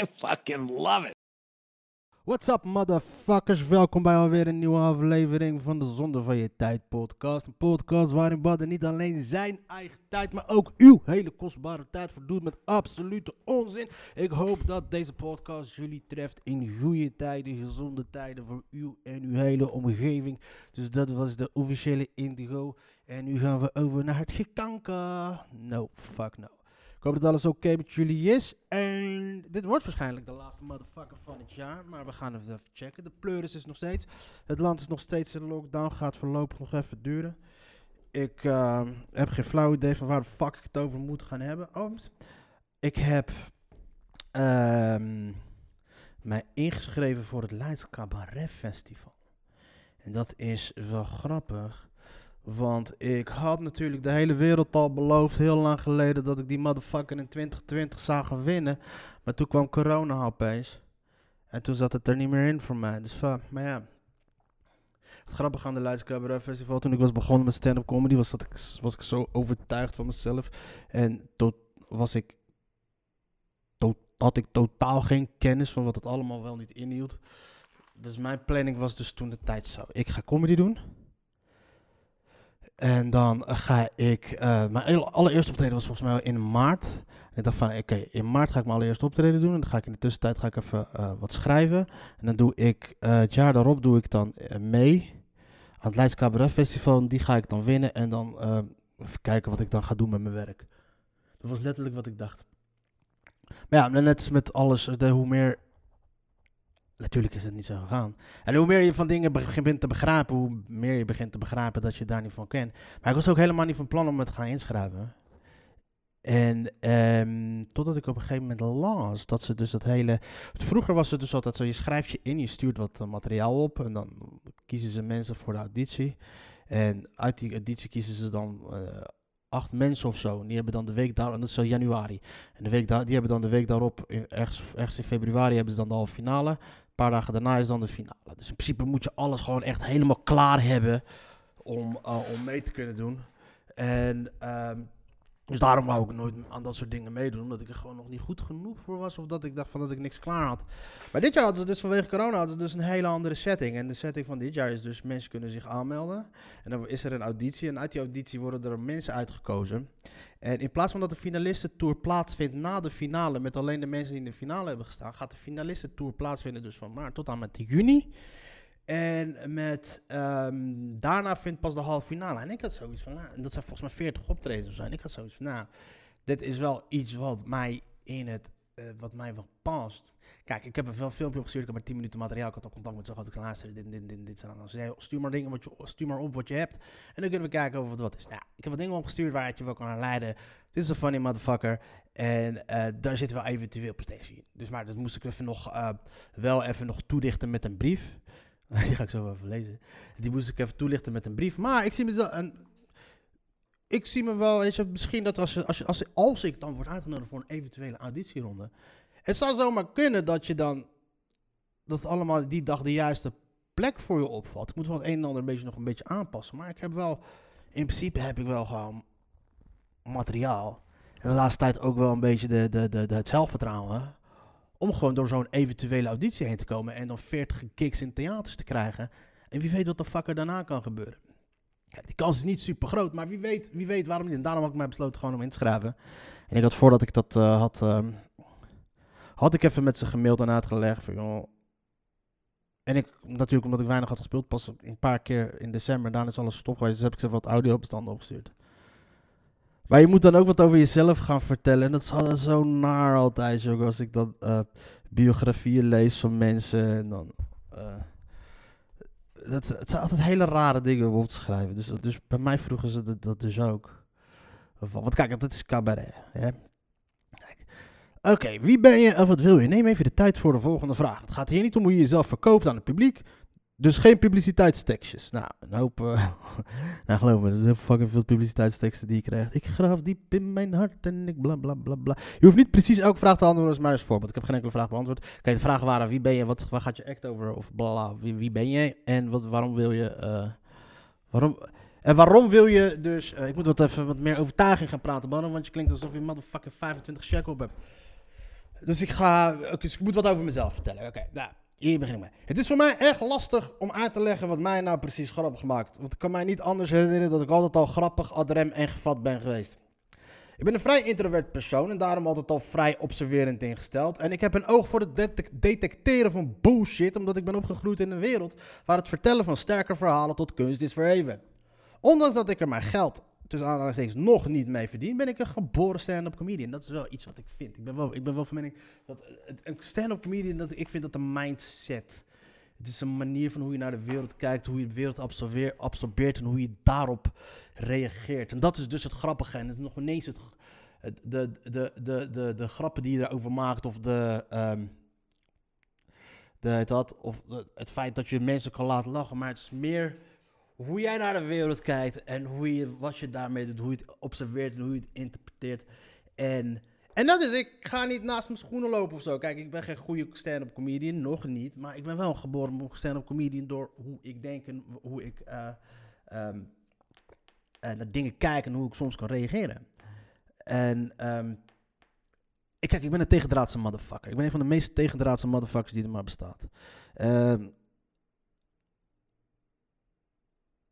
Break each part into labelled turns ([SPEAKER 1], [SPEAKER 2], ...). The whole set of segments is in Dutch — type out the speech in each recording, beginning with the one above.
[SPEAKER 1] I fucking love it.
[SPEAKER 2] What's up, motherfuckers? Welkom bij alweer een nieuwe aflevering van de Zonde van Je Tijd podcast. Een podcast waarin Badden niet alleen zijn eigen tijd, maar ook uw hele kostbare tijd verdoet met absolute onzin. Ik hoop dat deze podcast jullie treft in goede tijden, gezonde tijden voor u en uw hele omgeving. Dus dat was de officiële Indigo. En nu gaan we over naar het gekanker. No, fuck no. Ik hoop dat alles oké met jullie is. En dit wordt waarschijnlijk de laatste motherfucker van het jaar. Maar we gaan even checken. De pleuris is nog steeds. Het land is nog steeds in lockdown. Gaat voorlopig nog even duren. Ik eh, heb geen flauw idee van waar de fuck ik het over moet gaan hebben. Oh, ik heb ehm, mij ingeschreven voor het Leids Cabaret Festival. En dat is wel grappig. Want ik had natuurlijk de hele wereld al beloofd, heel lang geleden, dat ik die motherfucker in 2020 zou gaan winnen. Maar toen kwam corona opeens. En toen zat het er niet meer in voor mij. Dus, uh, maar ja. Het grappige aan de Leids Cabaret Festival, toen ik was begonnen met stand-up comedy, was, dat ik, was ik zo overtuigd van mezelf. En tot, was ik, had ik totaal geen kennis van wat het allemaal wel niet inhield. Dus mijn planning was dus toen de tijd zo. Ik ga comedy doen. En dan ga ik, uh, mijn allereerste optreden was volgens mij in maart. En ik dacht van, oké, in maart ga ik mijn allereerste optreden doen. En dan ga ik in de tussentijd ga ik even uh, wat schrijven. En dan doe ik, uh, het jaar daarop doe ik dan mee aan het Leids Cabaret Festival. Die ga ik dan winnen en dan even kijken wat ik dan ga doen met mijn werk. Dat was letterlijk wat ik dacht. Maar ja, net als met alles, de, hoe meer Natuurlijk is het niet zo gegaan. En hoe meer je van dingen begint te begrijpen, hoe meer je begint te begrijpen dat je daar niet van kent. Maar ik was ook helemaal niet van plan om het te gaan inschrijven. En um, totdat ik op een gegeven moment las dat ze dus dat hele. Vroeger was het dus altijd zo: je schrijft je in, je stuurt wat uh, materiaal op. En dan kiezen ze mensen voor de auditie. En uit die auditie kiezen ze dan uh, acht mensen of zo. En die hebben dan de week daar, en dat is zo januari. En de week daar, die hebben dan de week daarop, in, ergens, ergens in februari, hebben ze dan de halve finale. Paar dagen daarna is dan de finale. Dus in principe moet je alles gewoon echt helemaal klaar hebben om, uh, om mee te kunnen doen. En um, dus daarom wou ik nooit aan dat soort dingen meedoen. Omdat ik er gewoon nog niet goed genoeg voor was. Of dat ik dacht van dat ik niks klaar had. Maar dit jaar hadden ze dus vanwege corona hadden ze dus een hele andere setting. En de setting van dit jaar is dus mensen kunnen zich aanmelden. En dan is er een auditie. En uit die auditie worden er mensen uitgekozen. En in plaats van dat de finalistentour plaatsvindt na de finale. Met alleen de mensen die in de finale hebben gestaan. Gaat de finalistentour plaatsvinden dus van maart tot aan met juni. En met, um, daarna vindt pas de halve finale. En ik had zoiets van, nou, dat zijn volgens mij 40 optredens of zo. En ik had zoiets van, nou, dit is wel iets wat mij in het, uh, wat mij wel past. Kijk, ik heb er veel filmpje opgestuurd, ik heb maar 10 minuten materiaal. Ik had al contact met zo had ik dit, dit, dit, dit zijn dan. Stuur maar dingen wat je, stuur maar op wat je hebt. En dan kunnen we kijken of het wat is. Nou, ik heb wat dingen opgestuurd waar je wel kan leiden. Dit is een funny motherfucker. En uh, daar zit wel eventueel prestatie in. Dus maar dat moest ik even nog, uh, wel even nog toedichten met een brief. Die ga ik zo even lezen. Die moest ik even toelichten met een brief. Maar ik zie me zo. Een, ik zie me wel, weet je, misschien dat als, als, als, als ik dan word uitgenodigd voor een eventuele auditieronde. Het zou zomaar kunnen dat je dan. Dat allemaal die dag de juiste plek voor je opvalt. Ik moet wel het een en ander een beetje nog een beetje aanpassen. Maar ik heb wel. In principe heb ik wel gewoon materiaal. En de laatste tijd ook wel een beetje de, de, de, de het zelfvertrouwen om gewoon door zo'n eventuele auditie heen te komen en dan 40 gigs in theaters te krijgen. En wie weet wat de fuck er daarna kan gebeuren. Die kans is niet super groot, maar wie weet, wie weet waarom niet. En daarom heb ik mij besloten gewoon om in te schrijven. En ik had voordat ik dat uh, had, uh, had ik even met ze gemaild en uitgelegd van, joh, en ik, natuurlijk omdat ik weinig had gespeeld, pas een paar keer in december, daarna is alles stop geweest, dus heb ik ze wat audiobestanden opgestuurd. Maar je moet dan ook wat over jezelf gaan vertellen. En dat is zo naar altijd, ook als ik dan uh, biografieën lees van mensen. En dan, uh, dat, het zijn altijd hele rare dingen om op te schrijven. Dus, dus bij mij vroegen ze dat, dus ook. Want kijk, dat is cabaret. Hè? Oké, wie ben je en wat wil je? Neem even de tijd voor de volgende vraag. Het gaat hier niet om hoe je jezelf verkoopt aan het publiek. Dus geen publiciteitstekstjes. Nou, een hoop. eh, nou, geloof me, er zijn fucking veel publiciteitsteksten die je krijgt. Ik graaf diep in mijn hart en ik bla bla bla bla. Je hoeft niet precies elke vraag te antwoorden, maar als voorbeeld. Ik heb geen enkele vraag beantwoord. Kijk, de vragen waren: wie ben je? Wat, waar gaat je act over? Of bla bla. Wie, wie ben je? En wat, waarom wil je. eh, waarom. En waarom wil je dus... eh, ik moet wat even wat meer overtuiging gaan praten, man. Want je klinkt alsof je motherfucking 25 check op hebt. Dus ik ga... dus ik moet wat over mezelf vertellen. Oké, nou, hier begin ik. Het is voor mij erg lastig om uit te leggen wat mij nou precies grappig maakt. Want ik kan mij niet anders herinneren dat ik altijd al grappig, adrem en gevat ben geweest. Ik ben een vrij introvert persoon en daarom altijd al vrij observerend ingesteld. En ik heb een oog voor het detec- detecteren van bullshit, omdat ik ben opgegroeid in een wereld waar het vertellen van sterke verhalen tot kunst is verheven. Ondanks dat ik er mijn geld tussen aanhalingstekens nog niet mee verdien, ben ik een geboren stand-up comedian. Dat is wel iets wat ik vind. Ik ben wel, ik ben wel van mening dat het- een stand-up comedian, dat, ik vind dat een mindset. Het is een manier van hoe je naar de wereld kijkt, hoe je de wereld absorbeer- absorbeert en hoe je daarop reageert. En dat is dus het grappige. En het is nog ineens het, de, de, de, de, de grappen die je erover maakt of de... ehm, de, dat, of de- het feit dat je mensen kan laten lachen, maar het is meer hoe jij naar de wereld kijkt en hoe je, wat je daarmee doet, hoe je het observeert en hoe je het interpreteert. En, en dat is, ik ga niet naast mijn schoenen lopen of zo. Kijk, ik ben geen goede stand-up comedian, nog niet. Maar ik ben wel een geboren stand-up comedian door hoe ik denk en hoe ik eh, naar dingen kijk en hoe ik soms kan reageren. En ehm, ik, kijk, ik ben een tegendraadse motherfucker. Ik ben een van de meest tegendraadse motherfuckers die er maar bestaat. Ehm,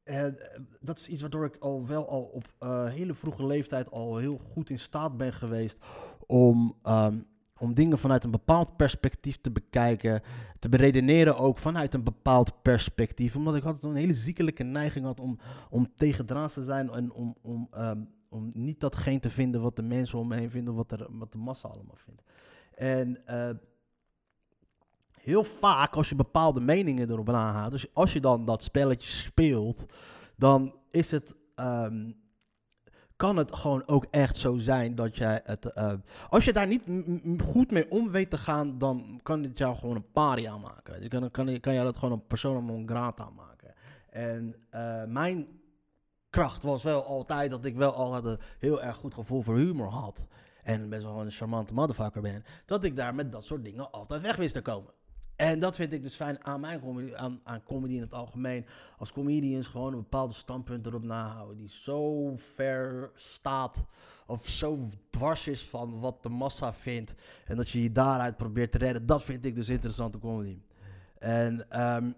[SPEAKER 2] En eh, dat is iets waardoor ik al wel al op eh, hele vroege leeftijd al heel goed in staat ben geweest om, ehm, om dingen vanuit een bepaald perspectief te bekijken. Te beredeneren ook vanuit een bepaald perspectief. Omdat ik altijd een hele ziekelijke neiging had om, om tegendraads te zijn en om, om, ehm, om niet datgene te vinden wat de mensen om me heen vinden, wat, er, wat de massa allemaal vindt. En eh, heel vaak als je bepaalde meningen erop aanhaalt, dus als je dan dat spelletje speelt, dan is het, ehm, kan het gewoon ook echt zo zijn dat jij het, eh, als je daar niet goed mee om weet te gaan, dan kan dit jou gewoon een paria maken. Je kan, kan, kan jou dat gewoon een persona non grata maken. En eh, mijn kracht was wel altijd dat ik wel altijd een heel erg goed gevoel voor humor had. En best wel een charmante motherfucker ben. Dat ik daar met dat soort dingen altijd weg wist te komen. En dat vind ik dus fijn aan mijn comedy, aan, aan comedy in het algemeen. Als comedians gewoon een bepaalde standpunt erop nahouden. Die zo ver staat. Of zo dwars is van wat de massa vindt. En dat je je daaruit probeert te redden. Dat vind ik dus interessante comedy. En, ehm,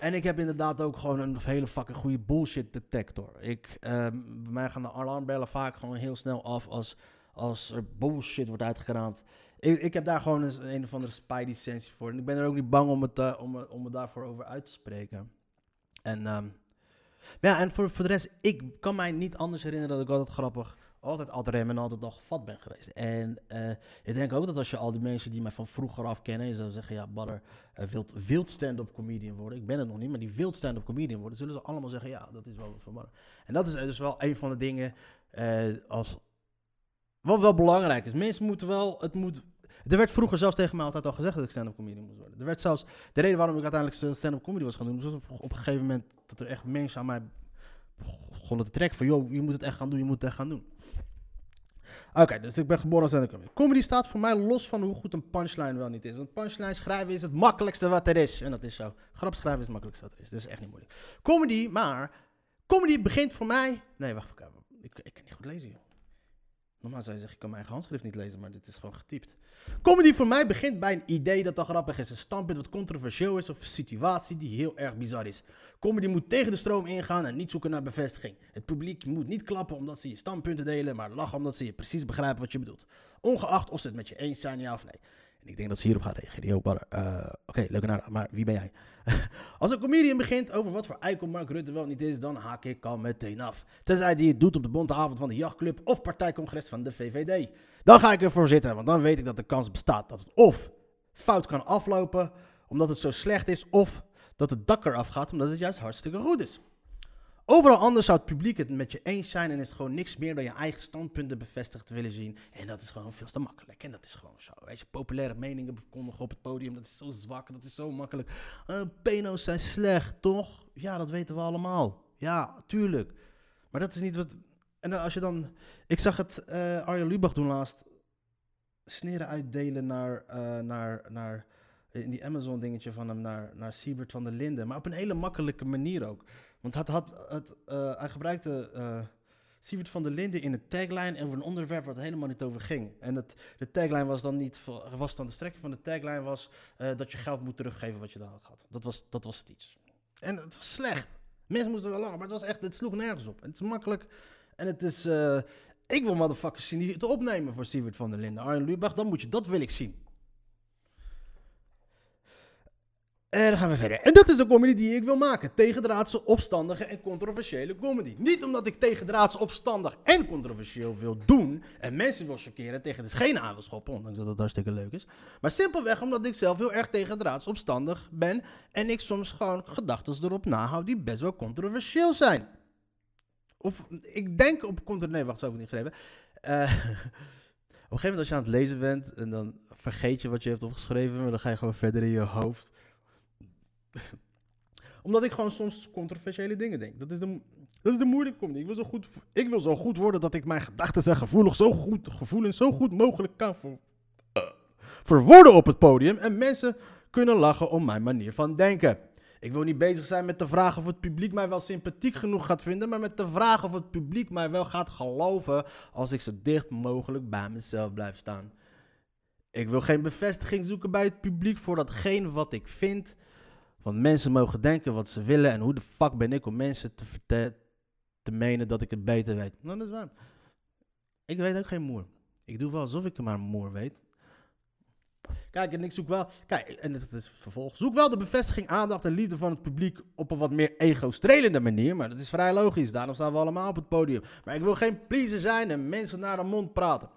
[SPEAKER 2] en ik heb inderdaad ook gewoon een hele fucking goede bullshit detector. Ik, ehm, bij mij gaan de alarmbellen vaak gewoon heel snel af als, als er bullshit wordt uitgeraamd. Ik, ik heb daar gewoon een, een of andere spidey sensie voor. En ik ben er ook niet bang om het, eh, om, om daarvoor over uit te spreken. En, ehm, ja, en voor, voor de rest, ik kan mij niet anders herinneren dat ik altijd grappig, altijd ad rem en altijd nog gevat ben geweest. En eh, ik denk ook dat als je al die mensen die mij van vroeger af kennen, je zou zeggen, ja, Badder eh, wilt, stand-up comedian worden. Ik ben het nog niet, maar die wilt stand-up comedian worden, zullen ze allemaal zeggen, ja, dat is wel van Badder. En dat is dus wel een van de dingen als, wat wel belangrijk is. Mensen moeten wel, het moet er werd vroeger zelfs tegen mij altijd al gezegd dat ik stand-up comedian moest worden. Er werd zelfs, de reden waarom ik uiteindelijk stand-up comedy was gaan doen, was op, op een gegeven moment dat er echt mensen aan mij begonnen te trekken van, joh, je moet het echt gaan doen, je moet het echt gaan doen. Oké, dus ik ben geboren als stand-up comedy. Comedy staat voor mij los van hoe goed een punchline wel niet is. Want punchline schrijven is het makkelijkste wat er is. En dat is zo. Grap schrijven is het makkelijkste wat er is. Dat is echt niet moeilijk. Comedy, maar, comedy begint voor mij... Nee, wacht even. Ik, ik kan niet goed lezen, joh. Zou je zeggen, ik kan mijn handschrift niet lezen, maar dit is gewoon getypt. Comedy voor mij begint bij een idee dat al grappig is. Een standpunt wat controversieel is of een situatie die heel erg bizar is. Comedy moet tegen de stroom ingaan en niet zoeken naar bevestiging. Het publiek moet niet klappen omdat ze je standpunten delen, maar lachen omdat ze je precies begrijpen wat je bedoelt. Ongeacht of ze het met je eens zijn, of nee. Ik denk dat ze hierop gaan reageren. Eh, Oké, leuk en aardig, maar wie ben jij? Als een comedian begint over wat voor eikel Mark Rutte wel niet is, dan haak ik al meteen af. Tenzij die het doet op de bonte avond van de jachtclub of partijcongres van de VVD. Dan ga ik ervoor zitten, want dan weet ik dat de kans bestaat dat het of fout kan aflopen omdat het zo slecht is, of dat het dak eraf gaat omdat het juist hartstikke goed is. Overal anders zou het publiek het met je eens zijn en is het gewoon niks meer dan je eigen standpunten bevestigd willen zien. En dat is gewoon veel te makkelijk. En dat is gewoon zo. Weet je, populaire meningen verkondigen op het podium, dat is zo zwak, dat is zo makkelijk. Uh, peno's zijn slecht, toch? Ja, dat weten we allemaal. Ja, tuurlijk. Maar dat is niet wat. En als je dan. Ik zag het uh, Arjen Lubach doen laatst. Sneren uitdelen naar. Uh, naar, naar in die Amazon dingetje van hem naar, naar Siebert van der Linden. Maar op een hele makkelijke manier ook. Want had, uh, hij gebruikte uh, Sievert van der Linden in een tagline over een onderwerp waar het helemaal niet over ging. En de tagline was dan niet, was dan de strekking van de tagline was uh, dat je geld moet teruggeven wat je daar had. Dat was, dat was het iets. En het was slecht. Mensen moesten wel lachen, maar het was echt, het sloeg nergens op. Het is makkelijk en het is, ik wil motherfuckers zien die het opnemen voor Sievert van der Linden. Arjen Lubach, dan moet je, dat wil ik zien. En dan gaan we verder. En dat is de comedy die ik wil maken. Tegendraadse, opstandige en controversiële comedy. Niet omdat ik tegendraadse, opstandig en controversieel wil doen. En mensen wil chockeren tegen de schenen aan. Ondanks dat het hartstikke leuk is. Maar simpelweg omdat ik zelf heel erg tegendraads, opstandig ben. En ik soms gewoon gedachten erop nahoud die best wel controversieel zijn. Of ik denk op... Nee, wacht, zo heb ik niet geschreven. Uh, op een gegeven moment als je aan het lezen bent en dan vergeet je wat je hebt opgeschreven. Maar dan ga je gewoon verder in je hoofd omdat ik gewoon soms controversiële dingen denk. Dat is de, dat is de moeilijke comedy. Ik wil, zo goed, ik wil zo goed worden dat ik mijn gedachten en gevoelig zo goed, gevoelens zo goed mogelijk kan ver, uh, verwoorden op het podium. En mensen kunnen lachen om mijn manier van denken. Ik wil niet bezig zijn met de vraag of het publiek mij wel sympathiek genoeg gaat vinden, maar met de vraag of het publiek mij wel gaat geloven als ik zo dicht mogelijk bij mezelf blijf staan. Ik wil geen bevestiging zoeken bij het publiek voor datgene wat ik vind want mensen mogen denken wat ze willen. En hoe de fuck ben ik om mensen te, te menen dat ik het beter weet? Nou, dat is waar. Ik weet ook geen moer. Ik doe wel alsof ik maar moer weet. Kijk, en ik zoek wel. Kijk, en het is vervolg. Zoek wel de bevestiging, aandacht en liefde van het publiek op een wat meer ego-strelende manier. Maar dat is vrij logisch. Daarom staan we allemaal op het podium. Maar ik wil geen pleaser zijn en mensen naar de mond praten.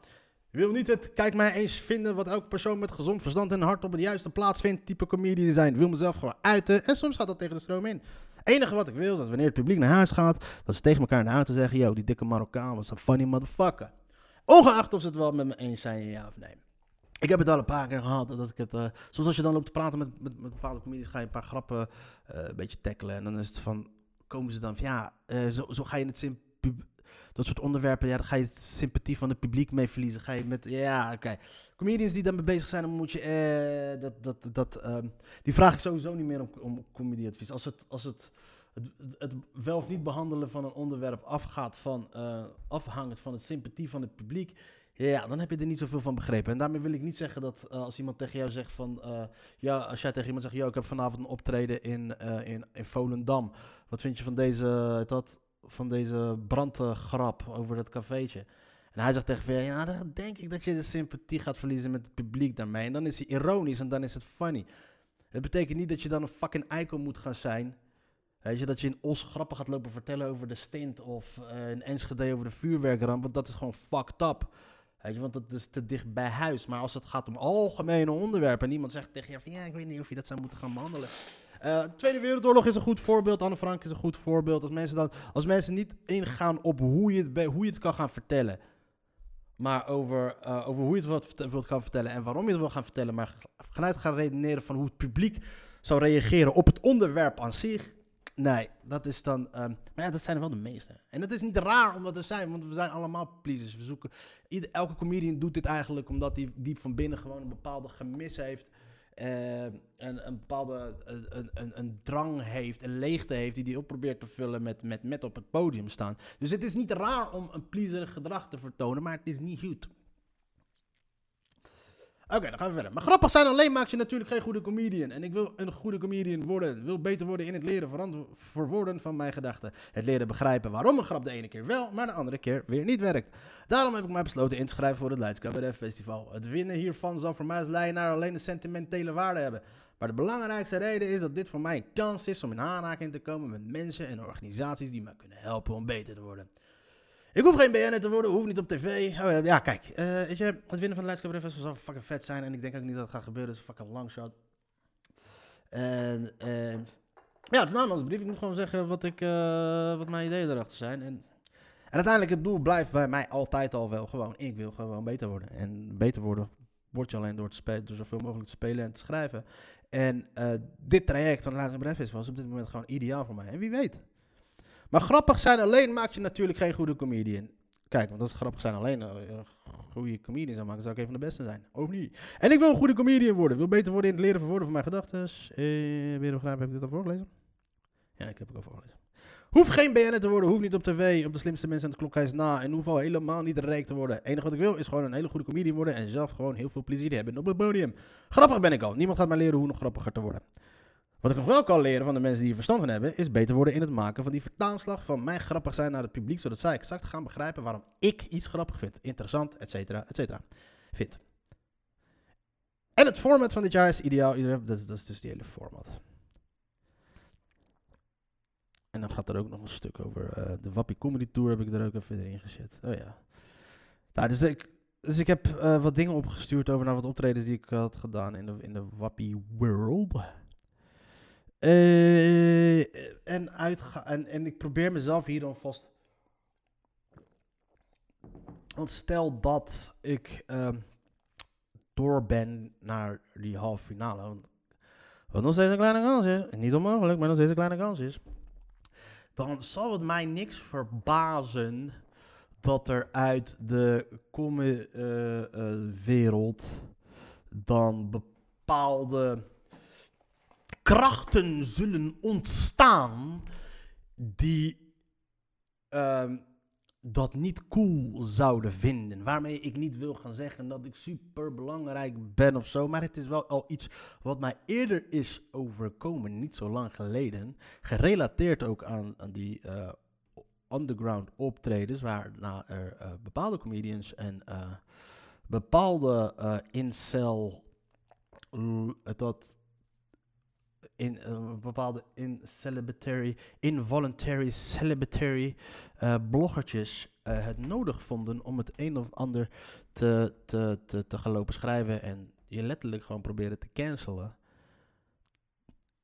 [SPEAKER 2] Wil niet het kijk mij eens vinden wat elke persoon met gezond verstand en hart op de juiste plaats vindt type comedian zijn. Wil mezelf gewoon uiten en soms gaat dat tegen de stroom in. Het enige wat ik wil is dat wanneer het publiek naar huis gaat, dat ze tegen elkaar naar huis zeggen, yo, die dikke Marokkaan was een funny motherfucker. Ongeacht of ze het wel met me eens zijn, ja of nee. Ik heb het al een paar keer gehad, dat ik het, uh, zoals als je dan loopt te praten met, met, bepaalde comedians, ga je een paar grappen uh, een beetje tackelen en dan is het van, komen ze dan van, ja, uh, zo, zo ga je het sim dat soort onderwerpen, ja, dan ga je sympathie van het publiek mee verliezen. Ga je met, ja, oké. Comedians die daarmee bezig zijn, dan moet je, eh, dat, dat, dat, um, die vraag ik sowieso niet meer om, om comedyadvies. Als het, als het, het, het, wel of niet behandelen van een onderwerp afgaat van, uh, afhangt van de sympathie van het publiek, ja, dan heb je er niet zoveel van begrepen. En daarmee wil ik niet zeggen dat uh, als iemand tegen jou zegt van... Uh, ja, als jij tegen iemand zegt... Yo, ik heb vanavond een optreden in, in, in Volendam. Wat vind je van deze... Dat, van deze brandgrap over dat cafeetje. En hij zegt tegen Vera, ja, dan denk ik dat je de sympathie gaat verliezen met het publiek daarmee. En dan is hij ironisch en dan is het funny. Het betekent niet dat je dan een fucking eikel moet gaan zijn. Weet je, dat je in Os grappen gaat lopen vertellen over de stint of uh, in Enschede over de vuurwerkramp. Want dat is gewoon fucked up. Weet je, want dat is te dicht bij huis. Maar als het gaat om algemene onderwerpen en iemand zegt tegen je van ja, ik weet niet of je dat zou moeten gaan behandelen. Uh, Tweede Wereldoorlog is een goed voorbeeld. Anne Frank is een goed voorbeeld. Als mensen, dan, als mensen niet ingaan op hoe je het, hoe je het kan gaan vertellen. Maar over, uh, over hoe je het wilt, wilt gaan vertellen en waarom je het wil gaan vertellen. Maar vanuit gaan redeneren van hoe het publiek zou reageren op het onderwerp aan zich. Nee, dat is dan. Um, maar ja, dat zijn er wel de meeste. En dat is niet raar om dat te zijn, want we zijn allemaal pleasers. We zoeken. Elke comedian doet dit eigenlijk omdat hij diep van binnen gewoon een bepaalde gemis heeft. Uh, een, een bepaalde een, een, een, drang heeft, een leegte heeft, die hij op probeert te vullen met, met, met op het podium staan. Dus het is niet raar om een pleaserig gedrag te vertonen, maar het is niet goed. Oké, dan gaan we verder. Maar grappig zijn alleen maakt je natuurlijk geen goede comedian. En ik wil een goede comedian worden. Wil beter worden in het leren verwoorden van mijn gedachten. Het leren begrijpen waarom een grap de ene keer wel, maar de andere keer weer niet werkt. Daarom heb ik mij besloten in te schrijven voor het Leids Festival. Het winnen hiervan zal voor mij als leidenaar alleen een sentimentele waarde hebben. Maar de belangrijkste reden is dat dit voor mij een kans is om in aanraking te komen met mensen en organisaties die mij kunnen helpen om beter te worden. Ik hoef geen BN'er te worden, hoef niet op tv. Oh, ja, kijk, uh, weet je, het winnen van de Leids Cabaret Festival zal fucking vet zijn. En ik denk ook niet dat het gaat gebeuren, het is een fucking long shot. En uh, Ja, het is namens brief. Ik moet gewoon zeggen wat, ik, eh, wat mijn ideeën erachter zijn. En, en uiteindelijk het doel blijft bij mij altijd al wel gewoon. Ik wil gewoon beter worden. En beter worden word je alleen door, te spelen, door zoveel mogelijk te spelen en te schrijven. En eh, dit traject van Laatste Bref was op dit moment gewoon ideaal voor mij. En wie weet. Maar grappig zijn alleen maakt je natuurlijk geen goede comedian. Kijk, want als grappig zijn alleen uh, goede comedian zou maken, zou ik een van de beste zijn. Of niet. En ik wil een goede comedian worden. wil beter worden in het leren van woorden van mijn gedachten. Eh, weer heb ik dit al voorgelezen? Ja, ik heb het al voorgelezen. Hoef geen BN'er te worden, hoef niet op tv, op de slimste mensen aan de klokhuis na en hoef al helemaal niet rijk te worden. Het enige wat ik wil is gewoon een hele goede comedian worden en zelf gewoon heel veel plezier hebben op het podium. Grappig ben ik al, niemand gaat mij leren hoe nog grappiger te worden. Wat ik nog wel kan leren van de mensen die hier verstand van hebben, is beter worden in het maken van die vertaalslag van mijn grappig zijn naar het publiek, zodat zij exact gaan begrijpen waarom ik iets grappig vind, interessant, et cetera, et cetera, vind. En het format van dit jaar is ideaal, dat is, dat is dus die hele format. En dan gaat er ook nog een stuk over uh, de Wappie Comedy Tour heb ik er ook even in gezet. Oh ja. Nou, dus ik, dus ik heb uh, wat dingen opgestuurd over naar wat optredens die ik had gedaan in de, in de Wappie World. Uh, en, uitga en, en ik probeer mezelf hier dan vast... Want stel dat ik uh, door ben naar die halve finale. Wat nog steeds een kleine kans is. Niet onmogelijk, maar nog steeds een kleine kans is dan zal het mij niks verbazen dat er uit de come-wereld uh, uh, dan bepaalde krachten zullen ontstaan die uh, dat niet cool zouden vinden. Waarmee ik niet wil gaan zeggen dat ik super belangrijk ben of zo. Maar het is wel al iets wat mij eerder is overkomen, niet zo lang geleden. Gerelateerd ook aan, aan die uh, underground optredens, waarna er uh, bepaalde comedians en uh, bepaalde incel. dat in een bepaalde involuntary celebratory uh, bloggertjes uh, het nodig vonden om het een of ander te, te, te, te gaan schrijven en je letterlijk gewoon proberen te cancelen.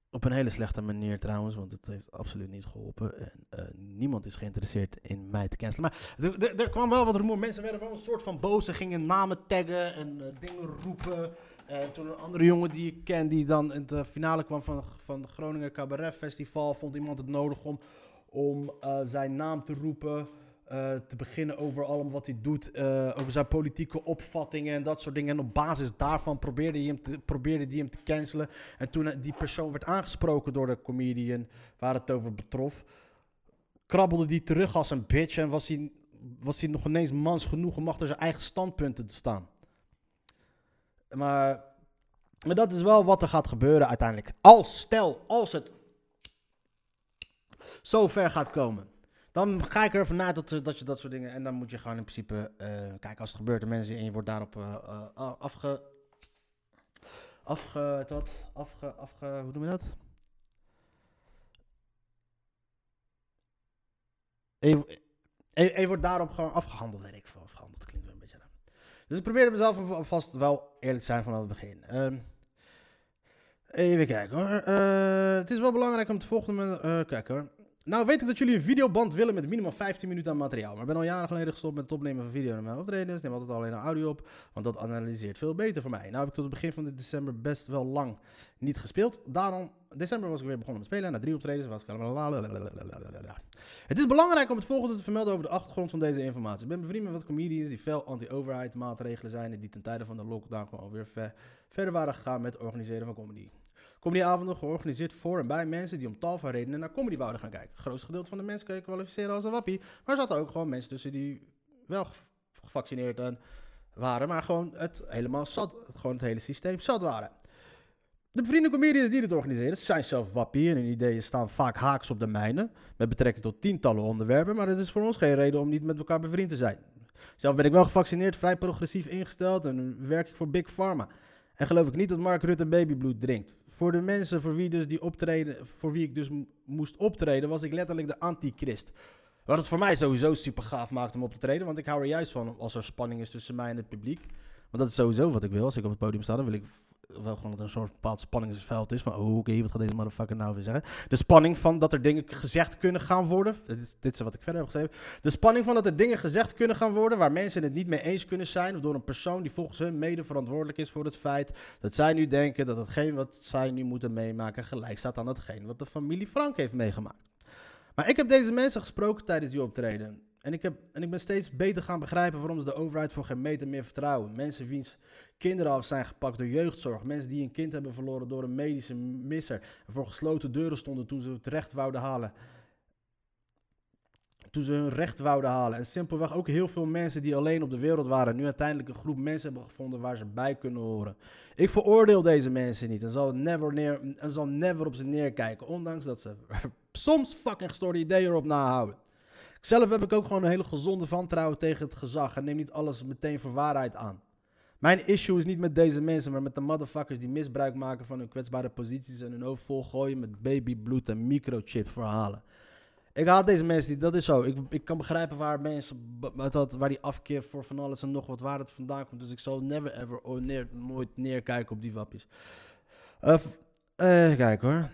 [SPEAKER 2] Op een hele slechte manier trouwens, want het heeft absoluut niet geholpen. En niemand is geïnteresseerd in mij te cancelen. Maar er kwam wel wat rumoer. Mensen werden wel een soort van boos. Ze gingen namen taggen en dingen roepen. En toen een andere jongen die ik ken, die dan in de finale kwam van, van het Groninger Cabaret Festival, vond iemand het nodig om, om uh, zijn naam te roepen. Uh, te beginnen over allemaal wat hij doet, over zijn politieke opvattingen en dat soort dingen. En op basis daarvan probeerde hij hem te, probeerde hij hem te cancelen. En toen die persoon werd aangesproken door de comedian waar het over betrof, krabbelde die terug als een bitch en was hij, was hij nog ineens mans genoeg om achter zijn eigen standpunten te staan. Maar, maar dat is wel wat er gaat gebeuren uiteindelijk. Als, stel, als het zo ver gaat komen. Dan ga ik er vanuit dat, dat je dat soort dingen. En dan moet je gewoon in principe. Uh, kijk, als het gebeurt, de mensen en je wordt daarop uh, afge. Afge. Wat? Afge. Afge. Hoe noem je dat? En je, en je wordt daarop gewoon afgehandeld, weet ik veel. Afgehandeld klinkt wel. Dus ik probeerde mezelf vast wel eerlijk te zijn vanaf het begin. Um, even kijken hoor. Uh, het is wel belangrijk om te volgende. Uh, kijken hoor. Nou weet ik dat jullie een videoband willen met minimaal 15 minuten aan materiaal. Maar ik ben al jaren geleden gestopt met het opnemen van video en mijn optredens. Neem altijd alleen een audio op, want dat analyseert veel beter voor mij. Nou heb ik tot het begin van dit december best wel lang niet gespeeld. Daarom, december was ik weer begonnen met spelen. Na drie optredens was ik allemaal... Het is belangrijk om het volgende te vermelden over de achtergrond van deze informatie. Ik ben bevriend met wat comedians die fel anti-overheid maatregelen zijn... en die ten tijde van de lockdown gewoon weer ver, verder waren gegaan met het organiseren van comedy. Comedyavonden georganiseerd voor en bij mensen die om tal van redenen naar comedy wouden gaan kijken. Het grootste gedeelte van de mensen kun je kwalificeren als een wappie. Maar er zaten ook gewoon mensen tussen die wel gevaccineerd waren, maar gewoon het helemaal zat, gewoon het hele systeem zat waren. De bevriende comedians die dit organiseren zijn zelf wappie en hun ideeën staan vaak haaks op de mijne, met betrekking tot tientallen onderwerpen, maar het is voor ons geen reden om niet met elkaar bevriend te zijn. Zelf ben ik wel gevaccineerd, vrij progressief ingesteld en werk ik voor Big Pharma. En geloof ik niet dat Mark Rutte babybloed drinkt voor de mensen voor wie, dus die optreden, voor wie ik dus moest optreden, was ik letterlijk de antichrist. Wat het voor mij sowieso super gaaf maakt om op te treden. Want ik hou er juist van als er spanning is tussen mij en het publiek. Want dat is sowieso wat ik wil. Als ik op het podium sta, dan wil ik wel gewoon dat er een soort bepaald spanningsveld is. Van, oh, oké, wat gaat deze motherfucker nou weer zeggen? De spanning van dat er dingen gezegd kunnen gaan worden. Dit is, dit is wat ik verder heb geschreven. De spanning van dat er dingen gezegd kunnen gaan worden waar mensen het niet mee eens kunnen zijn. Of door een persoon die volgens hun mede verantwoordelijk is voor het feit dat zij nu denken dat hetgeen wat zij nu moeten meemaken gelijk staat aan hetgeen wat de familie Frank heeft meegemaakt. Maar ik heb deze mensen gesproken tijdens die optreden. En ik, heb, en ik ben steeds beter gaan begrijpen waarom ze de overheid voor geen meter meer vertrouwen. Mensen wiens kinderen af zijn gepakt door jeugdzorg. Mensen die een kind hebben verloren door een medische misser. En voor gesloten deuren stonden toen ze het recht wouden halen. Toen ze hun recht wouden halen. En simpelweg ook heel veel mensen die alleen op de wereld waren. Nu uiteindelijk een groep mensen hebben gevonden waar ze bij kunnen horen. Ik veroordeel deze mensen niet. En zal never, zal op ze neerkijken. Ondanks dat ze soms fucking gestoorde ideeën erop nahouden. Zelf heb ik ook gewoon een hele gezonde wantrouwen tegen het gezag. En neem niet alles meteen voor waarheid aan. Mijn issue is niet met deze mensen, maar met de motherfuckers die misbruik maken van hun kwetsbare posities en hun hoofd volgooien met babybloed en microchip verhalen. Ik haat deze mensen niet, dat is zo. Ik, ik kan begrijpen waar mensen, dat, waar die afkeer voor van alles en nog wat waar het vandaan komt. Dus ik zal never ever neer, nooit neerkijken op die wappies. Uh, uh, kijk hoor.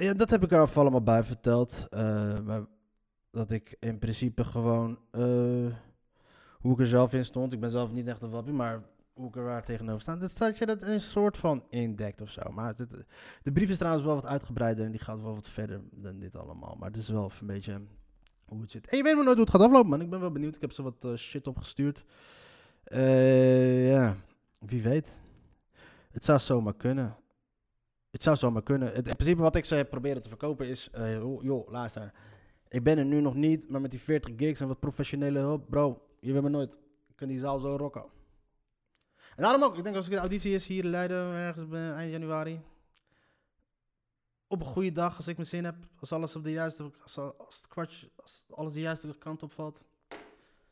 [SPEAKER 2] Ja, dat heb ik er allemaal bij verteld. Uh, maar dat ik in principe gewoon uh, hoe ik er zelf in stond. Ik ben zelf niet echt een wappie, maar hoe ik er waar tegenover sta. Dat staat je dat een soort van indekt of zo. Maar de brief is trouwens wel wat uitgebreider en die gaat wel wat verder dan dit allemaal. Maar het is wel een beetje hoe het zit. En je weet maar nooit hoe het gaat aflopen, man. Ik ben wel benieuwd. Ik heb ze wat uh, shit opgestuurd. Ja, wie weet. Het zou zomaar kunnen. Het zou zomaar kunnen. Het, in principe wat ik ze proberen te verkopen is... Uh, joh, luister. Ik ben er nu nog niet, maar met die 40 gigs en wat professionele hulp... Bro, je weet maar nooit. Ik kan die zaal zo rocken. En daarom ook, ik denk als ik de auditie is hier in Leiden, ergens eind januari. Op een goede dag, als ik mijn zin heb, als alles op de juiste, als, als het kwartje, als alles de juiste kant op valt.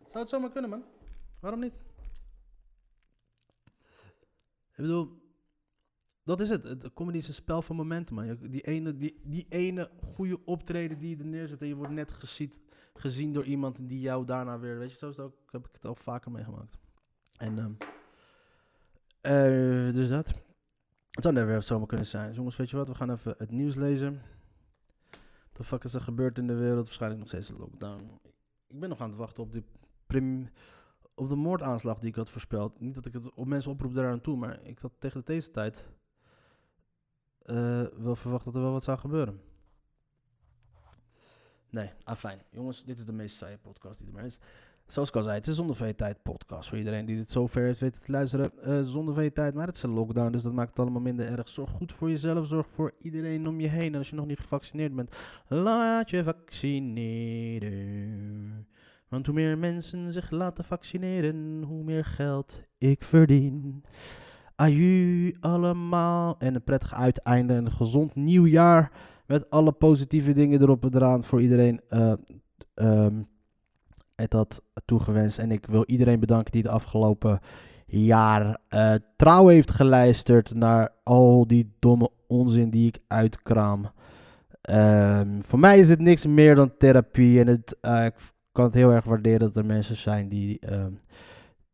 [SPEAKER 2] Zou het zomaar kunnen, man. Waarom niet? Ik bedoel, dat is het. De comedy is een spel van momenten, man. Die ene, die, die ene goede optreden die je er neerzet en je wordt net gezien door iemand die jou daarna weer... Weet je, zo is het ook, heb ik het al vaker meegemaakt. En, um, uh, dus dat. Het zou never zomaar kunnen zijn. Jongens, weet je wat? We gaan even het nieuws lezen. Wat fuck is er gebeurd in de wereld? Waarschijnlijk nog steeds een lockdown. Ik ben nog aan het wachten op, die prim, op de moordaanslag die ik had voorspeld. Niet dat ik het op mensen oproep daaraan toe, maar ik had tegen deze tijd wel verwacht dat er wel wat zou gebeuren. Nee, afijn. Jongens, dit is de meest saaie podcast die er maar is. Zoals ik al zei, het is zonder veel tijd podcast. Voor iedereen die dit zover heeft weten te luisteren. Uh, zonder veel tijd, maar het is een lockdown, dus dat maakt het allemaal minder erg. Zorg goed voor jezelf, zorg voor iedereen om je heen. En als je nog niet gevaccineerd bent, laat je vaccineren. Want hoe meer mensen zich laten vaccineren, hoe meer geld ik verdien. Aju allemaal. En een prettig uiteinde. En een gezond nieuwjaar. Met alle positieve dingen erop en eraan voor iedereen. Uh, het had toegewenst. En ik wil iedereen bedanken die de afgelopen jaar uh, trouw heeft geluisterd naar al die domme onzin die ik uitkraam. Um, voor mij is het niks meer dan therapie. En het, uh, ik kan het heel erg waarderen dat er mensen zijn die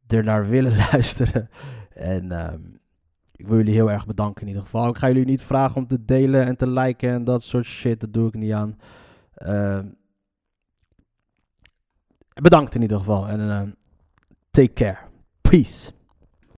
[SPEAKER 2] er naar willen luisteren. En um, ik wil jullie heel erg bedanken in ieder geval. Ik ga jullie niet vragen om te delen en te liken en dat soort shit. Dat doe ik niet aan. Uh, bedankt in ieder geval. En uh, take care. Peace.